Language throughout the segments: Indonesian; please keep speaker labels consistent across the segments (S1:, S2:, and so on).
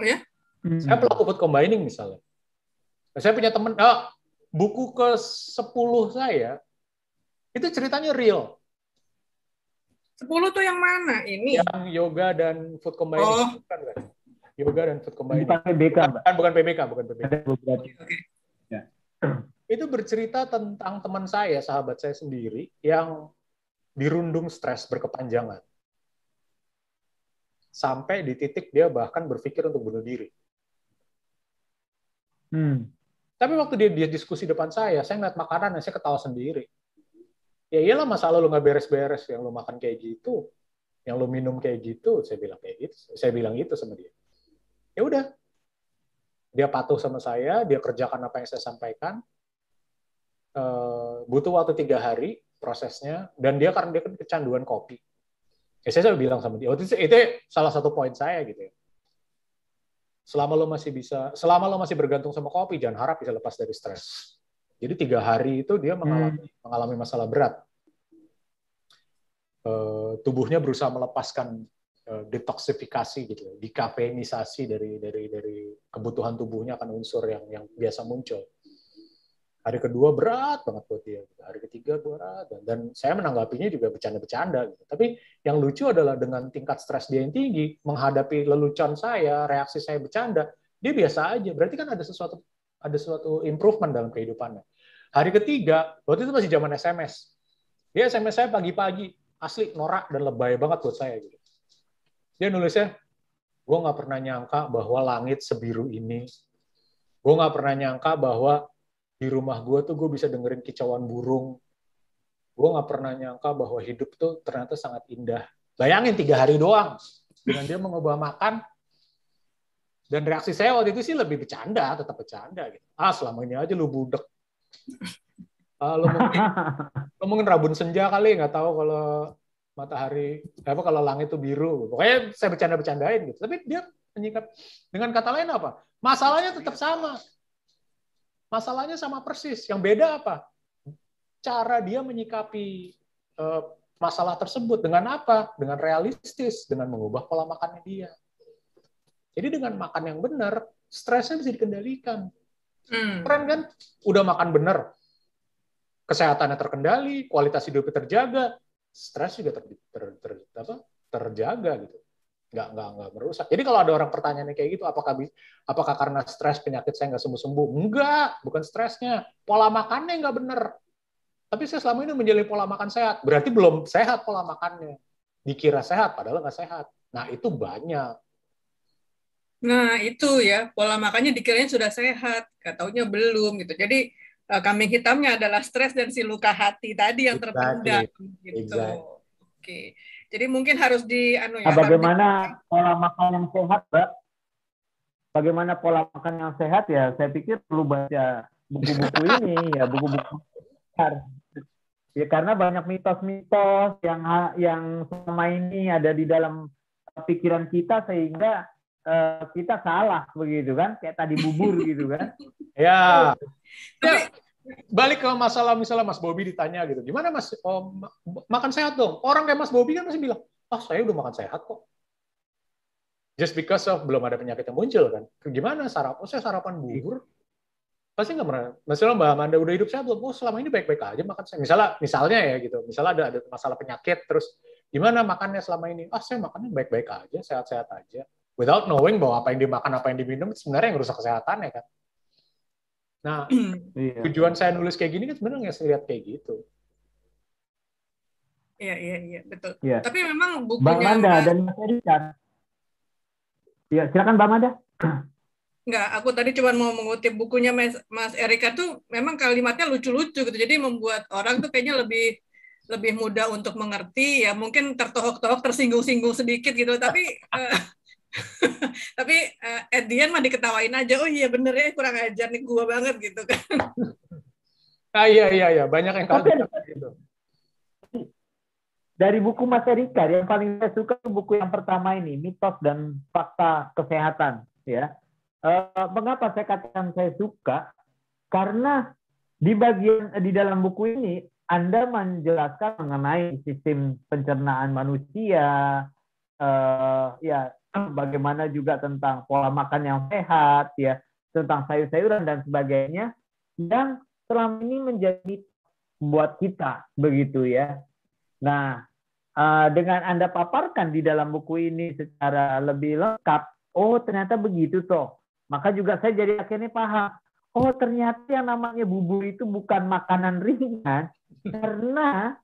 S1: Oh ya?
S2: Hmm. Saya pelaku food combining misalnya. Saya punya teman, oh, buku ke 10 saya itu ceritanya real.
S1: 10 tuh yang mana? Ini
S2: yang yoga dan food combining. Oh. Bukan, kan? Yoga dan food combining.
S3: Bukan PBK,
S2: bukan, bukan PBK, bukan PBK. Oke. Okay. Ya. Itu bercerita tentang teman saya, sahabat saya sendiri yang dirundung stres berkepanjangan. Sampai di titik dia bahkan berpikir untuk bunuh diri. Hmm. Tapi waktu dia, dia diskusi depan saya, saya ngeliat makanan, saya ketawa sendiri. Ya iyalah masalah lu nggak beres-beres, yang lu makan kayak gitu, yang lu minum kayak gitu, saya bilang kayak gitu, saya bilang itu sama dia. Ya udah, dia patuh sama saya, dia kerjakan apa yang saya sampaikan. Uh, butuh waktu tiga hari prosesnya, dan dia karena dia kan kecanduan kopi. Ya saya, bilang sama dia, oh, itu, itu salah satu poin saya gitu ya selama lo masih bisa, selama lo masih bergantung sama kopi, jangan harap bisa lepas dari stres. Jadi tiga hari itu dia mengalami, hmm. mengalami masalah berat. Uh, tubuhnya berusaha melepaskan uh, detoksifikasi gitu, dikafeinisasi dari dari dari kebutuhan tubuhnya akan unsur yang yang biasa muncul. Hari kedua berat banget buat dia. Hari ketiga berat dan, dan saya menanggapinya juga bercanda-bercanda. Gitu. Tapi yang lucu adalah dengan tingkat stres dia yang tinggi, menghadapi lelucon saya, reaksi saya bercanda, dia biasa aja. Berarti kan ada sesuatu ada sesuatu improvement dalam kehidupannya. Hari ketiga, waktu itu masih zaman SMS. Dia SMS saya pagi-pagi, asli norak dan lebay banget buat saya gitu. Dia nulisnya, gue nggak pernah nyangka bahwa langit sebiru ini. Gue nggak pernah nyangka bahwa di rumah gue tuh gue bisa dengerin kicauan burung. Gue nggak pernah nyangka bahwa hidup tuh ternyata sangat indah. Bayangin tiga hari doang dengan dia mengubah makan. Dan reaksi saya waktu itu sih lebih bercanda, tetap bercanda gitu. Ah selama ini aja lu budek. Ah, lu mungkin, lu mungkin rabun senja kali nggak tahu kalau matahari apa kalau langit itu biru. Pokoknya saya bercanda-bercandain gitu. Tapi dia menyikap dengan kata lain apa? Masalahnya tetap sama Masalahnya sama persis. Yang beda apa? Cara dia menyikapi uh, masalah tersebut dengan apa? Dengan realistis, dengan mengubah pola makannya dia. Jadi dengan makan yang benar, stresnya bisa dikendalikan. Hmm. Keren kan? Udah makan benar, kesehatannya terkendali, kualitas hidupnya terjaga, stres juga ter, ter, ter, apa, terjaga gitu nggak nggak nggak merusak. Jadi kalau ada orang pertanyaannya kayak gitu, apakah apakah karena stres penyakit saya nggak sembuh sembuh? Enggak, bukan stresnya, pola makannya nggak benar. Tapi saya selama ini menjalani pola makan sehat, berarti belum sehat pola makannya. Dikira sehat, padahal nggak sehat. Nah itu banyak.
S1: Nah itu ya pola makannya dikiranya sudah sehat, katanya belum gitu. Jadi eh, kambing hitamnya adalah stres dan si luka hati tadi yang exactly. terpendam gitu. Exactly. Oke. Jadi mungkin harus di anu
S3: ya. Nah, bagaimana di... pola makan yang sehat, Mbak? Bagaimana pola makan yang sehat ya? Saya pikir perlu baca buku-buku ini ya, buku-buku Ya karena banyak mitos-mitos yang yang selama ini ada di dalam pikiran kita sehingga uh, kita salah begitu kan? Kayak tadi bubur gitu kan.
S2: Ya. Tapi balik ke masalah misalnya Mas Bobi ditanya gitu, gimana Mas oh, makan sehat dong? Orang kayak Mas Bobi kan masih bilang, ah saya udah makan sehat kok. Just because of belum ada penyakit yang muncul kan. Gimana sarapan? Oh saya sarapan bubur. Pasti nggak pernah. Misalnya Mbak Amanda udah hidup sehat belum? Oh selama ini baik-baik aja makan saya. Misalnya, misalnya ya gitu. Misalnya ada ada masalah penyakit terus gimana makannya selama ini? Ah saya makannya baik-baik aja, sehat-sehat aja. Without knowing bahwa apa yang dimakan, apa yang diminum sebenarnya yang rusak kesehatannya kan. Nah, iya. tujuan saya nulis kayak gini kan sebenarnya nggak lihat kayak gitu.
S1: Iya, iya, iya, betul. Iya. Tapi memang bukunya
S3: Bang Manda dan Mas Erika. Iya, silakan Bang Manda.
S1: Enggak, aku tadi cuma mau mengutip bukunya Mas, Mas Erika tuh memang kalimatnya lucu-lucu gitu. Jadi membuat orang tuh kayaknya lebih lebih mudah untuk mengerti ya mungkin tertohok-tohok tersinggung-singgung sedikit gitu tapi uh, tapi uh, at the end mah diketawain aja oh iya bener ya kurang ajar nih gua banget gitu kan.
S2: Ah iya iya iya banyak yang kaget gitu
S3: dari buku Mas Erika yang paling saya suka buku yang pertama ini mitos dan fakta kesehatan ya. Uh, mengapa saya katakan saya suka? Karena di bagian di dalam buku ini anda menjelaskan mengenai sistem pencernaan manusia, uh, ya bagaimana juga tentang pola makan yang sehat ya tentang sayur-sayuran dan sebagainya yang selama ini menjadi buat kita begitu ya. Nah, uh, dengan Anda paparkan di dalam buku ini secara lebih lengkap, oh ternyata begitu toh. Maka juga saya jadi akhirnya paham, oh ternyata yang namanya bubur itu bukan makanan ringan karena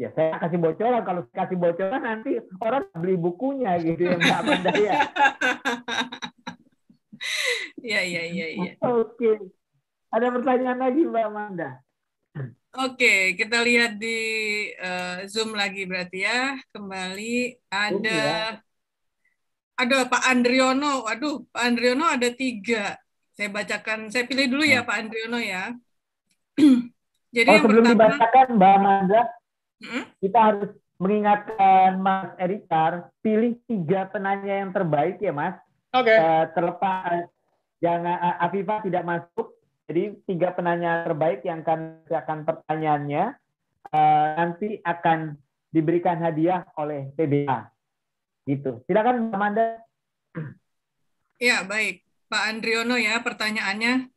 S3: ya saya kasih bocoran kalau kasih bocoran nanti orang beli bukunya gitu ya Mbak Amanda ya.
S1: Iya iya iya iya.
S3: Oke. Ada pertanyaan lagi Mbak Amanda?
S1: Oke, kita lihat di uh, Zoom lagi berarti ya. Kembali ada ya. ada Pak Andriono. Waduh, Pak Andriono ada tiga. Saya bacakan, saya pilih dulu ya hmm. Pak Andriono ya.
S3: Jadi oh, yang sebelum pertama, dibacakan Mbak Amanda, hmm? kita harus mengingatkan Mas Erikar, pilih tiga penanya yang terbaik ya Mas.
S2: Oke. Okay. Uh,
S3: eh, terlepas jangan uh, Afifah tidak masuk, jadi tiga penanya terbaik yang akan akan pertanyaannya uh, nanti akan diberikan hadiah oleh PBA. Gitu. Silakan Amanda.
S1: Ya, baik. Pak Andriono ya, pertanyaannya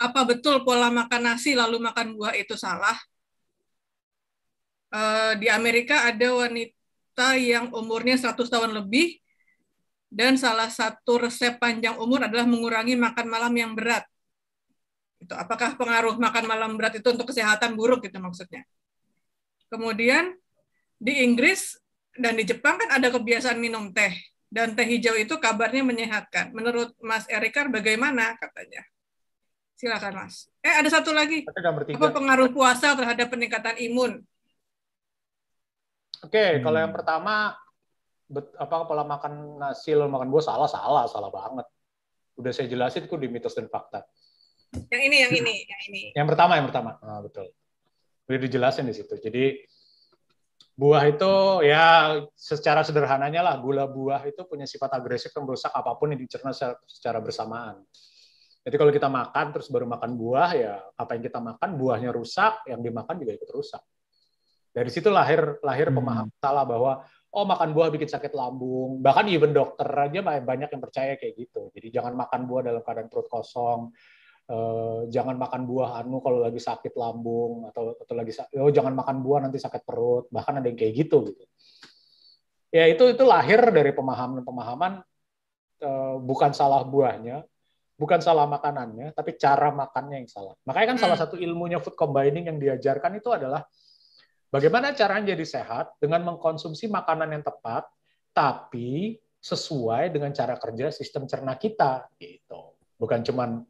S1: apa betul pola makan nasi lalu makan buah itu salah? Uh, di Amerika ada wanita yang umurnya 100 tahun lebih dan salah satu resep panjang umur adalah mengurangi makan malam yang berat. Itu apakah pengaruh makan malam berat itu untuk kesehatan buruk gitu maksudnya. Kemudian di Inggris dan di Jepang kan ada kebiasaan minum teh dan teh hijau itu kabarnya menyehatkan. Menurut Mas Erikar bagaimana katanya? Silakan Mas. Eh ada satu lagi. Apa pengaruh puasa terhadap peningkatan imun?
S2: Oke, okay, hmm. kalau yang pertama bet, apa pola makan nasi lalu makan buah salah salah salah banget. Udah saya jelasin kok di mitos dan fakta.
S1: Yang ini yang ini yang ini.
S2: Yang pertama yang pertama. Nah, betul. Udah dijelasin di situ. Jadi buah itu ya secara sederhananya lah gula buah itu punya sifat agresif yang merusak apa pun yang dicerna secara bersamaan. Jadi kalau kita makan terus baru makan buah ya apa yang kita makan buahnya rusak, yang dimakan juga ikut rusak. Dari situ lahir lahir hmm. pemahaman salah bahwa oh makan buah bikin sakit lambung. Bahkan even dokter aja banyak yang percaya kayak gitu. Jadi jangan makan buah dalam keadaan perut kosong. Uh, jangan makan buah anu kalau lagi sakit lambung atau atau lagi oh jangan makan buah nanti sakit perut bahkan ada yang kayak gitu gitu ya itu itu lahir dari pemahaman pemahaman uh, bukan salah buahnya bukan salah makanannya tapi cara makannya yang salah makanya kan hmm. salah satu ilmunya food combining yang diajarkan itu adalah Bagaimana caranya jadi sehat dengan mengkonsumsi makanan yang tepat, tapi sesuai dengan cara kerja sistem cerna kita, gitu. Bukan cuman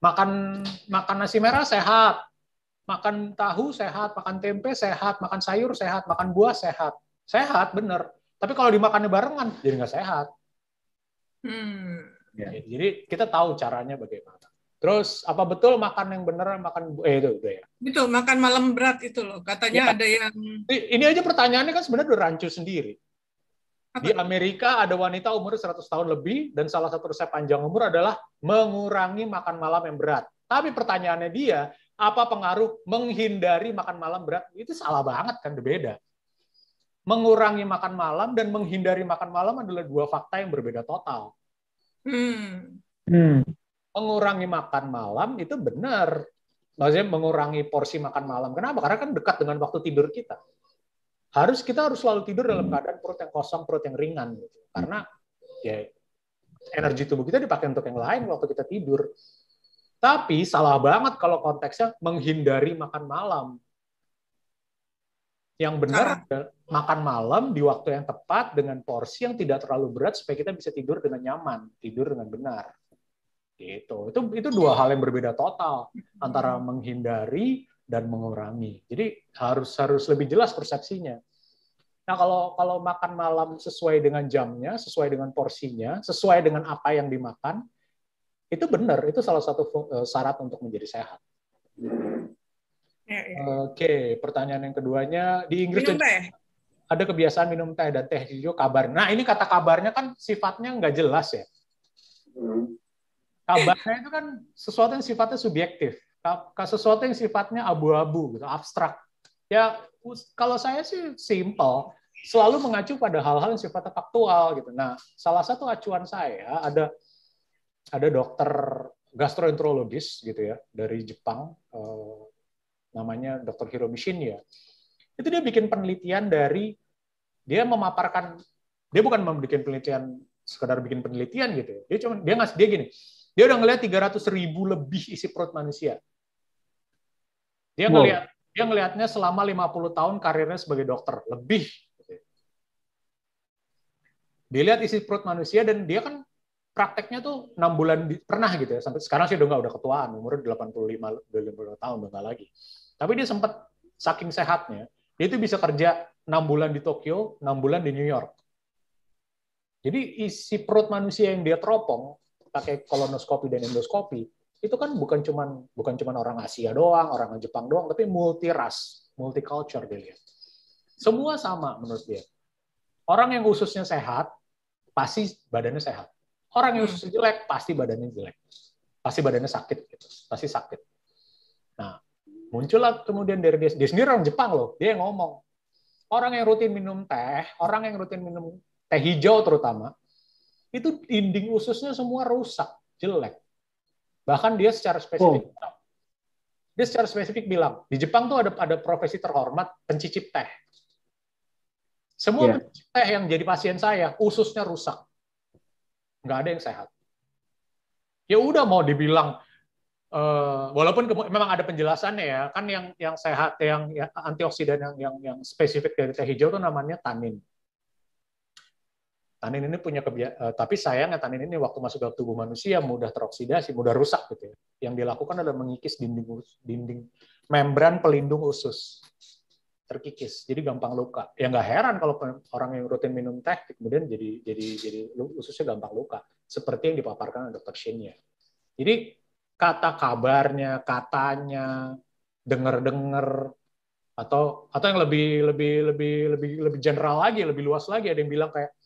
S2: makan makan nasi merah sehat, makan tahu sehat, makan tempe sehat, makan sayur sehat, makan buah sehat, sehat bener. Tapi kalau dimakannya barengan, jadi nggak sehat. Hmm. Ya, jadi kita tahu caranya bagaimana. Terus apa betul makan yang benar makan eh itu udah ya.
S1: Betul, makan malam berat itu loh. Katanya ya. ada yang
S2: Ini aja pertanyaannya kan sebenarnya udah rancu sendiri. Apa? Di Amerika ada wanita umur 100 tahun lebih dan salah satu resep panjang umur adalah mengurangi makan malam yang berat. Tapi pertanyaannya dia, apa pengaruh menghindari makan malam berat? Itu salah banget kan, beda. Mengurangi makan malam dan menghindari makan malam adalah dua fakta yang berbeda total. Hmm. Hmm mengurangi makan malam itu benar. Maksudnya mengurangi porsi makan malam. Kenapa? Karena kan dekat dengan waktu tidur kita. Harus kita harus selalu tidur dalam keadaan perut yang kosong, perut yang ringan. Gitu. Karena ya energi tubuh kita dipakai untuk yang lain waktu kita tidur. Tapi salah banget kalau konteksnya menghindari makan malam. Yang benar adalah makan malam di waktu yang tepat dengan porsi yang tidak terlalu berat supaya kita bisa tidur dengan nyaman, tidur dengan benar. Gitu. Itu itu dua hal yang berbeda total antara menghindari dan mengurangi. Jadi harus harus lebih jelas persepsinya. Nah, kalau kalau makan malam sesuai dengan jamnya, sesuai dengan porsinya, sesuai dengan apa yang dimakan, itu benar, itu salah satu eh, syarat untuk menjadi sehat. Ya, ya. Oke, pertanyaan yang keduanya di Inggris minum teh. ada kebiasaan minum teh dan teh hijau kabar. Nah, ini kata kabarnya kan sifatnya nggak jelas ya. Hmm kabarnya itu kan sesuatu yang sifatnya subjektif sesuatu yang sifatnya abu-abu gitu abstrak ya kalau saya sih simple selalu mengacu pada hal-hal yang sifatnya faktual gitu. Nah, salah satu acuan saya ada ada dokter gastroenterologis gitu ya dari Jepang eh, namanya Dr. Hiromi Shinya. Itu dia bikin penelitian dari dia memaparkan dia bukan membuat penelitian sekedar bikin penelitian gitu ya. Dia cuma dia ngasih dia gini. Dia udah ngelihat 300 ribu lebih isi perut manusia. Dia ngelihat wow. dia ngelihatnya selama 50 tahun karirnya sebagai dokter, lebih. Dia lihat isi perut manusia dan dia kan prakteknya tuh enam bulan di, pernah gitu ya sampai sekarang sih udah nggak udah ketuaan umurnya 85 udah 50 tahun udah nggak lagi tapi dia sempat saking sehatnya dia itu bisa kerja enam bulan di Tokyo enam bulan di New York jadi isi perut manusia yang dia teropong pakai kolonoskopi dan endoskopi itu kan bukan cuman bukan cuman orang Asia doang orang Jepang doang tapi multi ras multicultural dia lihat. Semua sama menurut dia. Orang yang ususnya sehat pasti badannya sehat. Orang yang ususnya jelek pasti badannya jelek, pasti badannya sakit, gitu. pasti sakit. Nah, muncullah kemudian dari dia, dia sendiri orang Jepang loh, dia yang ngomong, orang yang rutin minum teh, orang yang rutin minum teh hijau terutama, itu dinding ususnya semua rusak, jelek. Bahkan dia secara spesifik, oh. dia secara spesifik bilang, di Jepang tuh ada ada profesi terhormat pencicip teh. Semua yeah. pencicip teh yang jadi pasien saya, ususnya rusak nggak ada yang sehat. Ya udah mau dibilang uh, walaupun memang ada penjelasannya ya, kan yang yang sehat yang, yang antioksidan yang yang yang spesifik dari teh hijau itu namanya tanin. Tanin ini punya kebiasaan, uh, tapi sayangnya tanin ini waktu masuk ke tubuh manusia mudah teroksidasi, mudah rusak gitu ya. Yang dilakukan adalah mengikis dinding dinding membran pelindung usus terkikis, jadi gampang luka. Ya nggak heran kalau orang yang rutin minum teh kemudian jadi jadi jadi ususnya gampang luka, seperti yang dipaparkan oleh dokter Shinya. Jadi kata kabarnya, katanya, dengar-dengar atau atau yang lebih lebih lebih lebih lebih general lagi, lebih luas lagi ada yang bilang kayak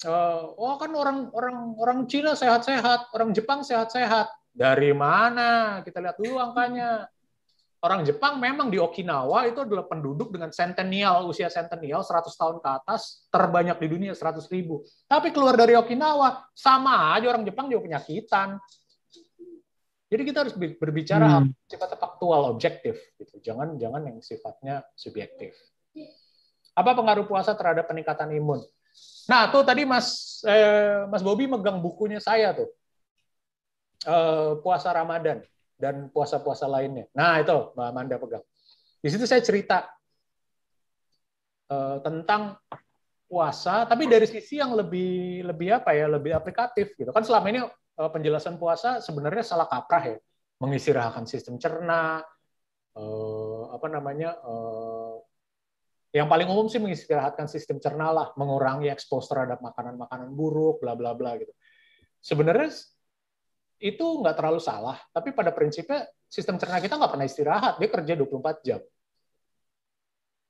S2: Uh, oh kan orang orang orang Cina sehat-sehat, orang Jepang sehat-sehat. Dari mana? Kita lihat dulu angkanya orang Jepang memang di Okinawa itu adalah penduduk dengan centennial, usia centennial 100 tahun ke atas, terbanyak di dunia 100 ribu. Tapi keluar dari Okinawa, sama aja orang Jepang juga penyakitan. Jadi kita harus berbicara hmm. sifatnya faktual, objektif. Gitu. Jangan jangan yang sifatnya subjektif. Apa pengaruh puasa terhadap peningkatan imun? Nah, tuh tadi Mas eh, Mas Bobi megang bukunya saya tuh. Eh, puasa Ramadan dan puasa-puasa lainnya. Nah, itu Mbak Amanda pegang. Di situ saya cerita uh, tentang puasa, tapi dari sisi yang lebih lebih apa ya, lebih aplikatif gitu. Kan selama ini uh, penjelasan puasa sebenarnya salah kaprah ya, mengistirahatkan sistem cerna, uh, apa namanya, uh, yang paling umum sih mengistirahatkan sistem cerna lah, mengurangi ekspos terhadap makanan-makanan buruk, bla bla bla gitu. Sebenarnya itu nggak terlalu salah, tapi pada prinsipnya sistem cerna kita nggak pernah istirahat, dia kerja 24 jam.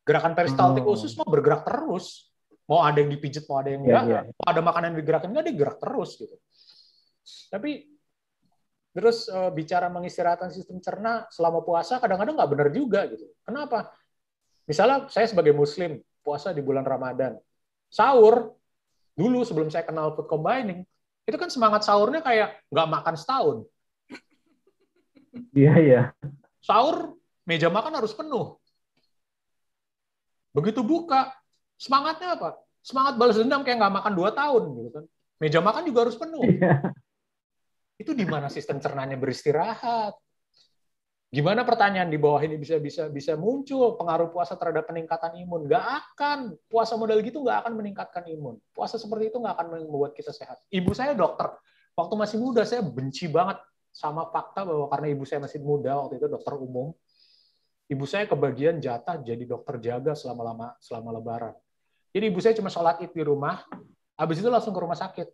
S2: Gerakan peristaltik hmm. usus mau bergerak terus, mau ada yang dipijit, mau ada yang enggak, yeah, yeah. mau ada makanan yang digerakin enggak, dia gerak terus gitu. Tapi terus uh, bicara mengistirahatkan sistem cerna selama puasa kadang-kadang nggak benar juga gitu. Kenapa? Misalnya saya sebagai muslim puasa di bulan Ramadan, sahur dulu sebelum saya kenal food combining, itu kan semangat sahurnya kayak nggak makan setahun.
S3: Iya, iya.
S2: Sahur, meja makan harus penuh. Begitu buka, semangatnya apa? Semangat balas dendam kayak nggak makan dua tahun. gitu kan. Meja makan juga harus penuh. Iya. Itu di mana sistem cernanya beristirahat. Gimana pertanyaan di bawah ini bisa bisa bisa muncul pengaruh puasa terhadap peningkatan imun? Gak akan. Puasa model gitu gak akan meningkatkan imun. Puasa seperti itu gak akan membuat kita sehat. Ibu saya dokter. Waktu masih muda saya benci banget sama fakta bahwa karena ibu saya masih muda waktu itu dokter umum. Ibu saya kebagian jatah jadi dokter jaga selama lama selama lebaran. Jadi ibu saya cuma sholat id di rumah, habis itu langsung ke rumah sakit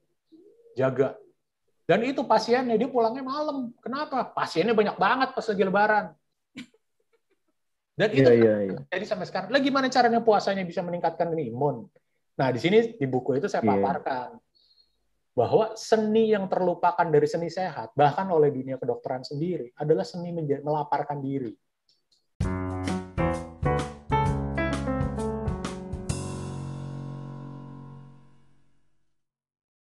S2: jaga dan itu pasiennya dia pulangnya malam. Kenapa? Pasiennya banyak banget pas lagi lebaran. Dan itu yeah, yeah, yeah. jadi sampai sekarang. Lagi gimana caranya puasanya bisa meningkatkan imun? Nah, di sini di buku itu saya iya. paparkan yeah. bahwa seni yang terlupakan dari seni sehat, bahkan oleh dunia kedokteran sendiri, adalah seni melaparkan diri.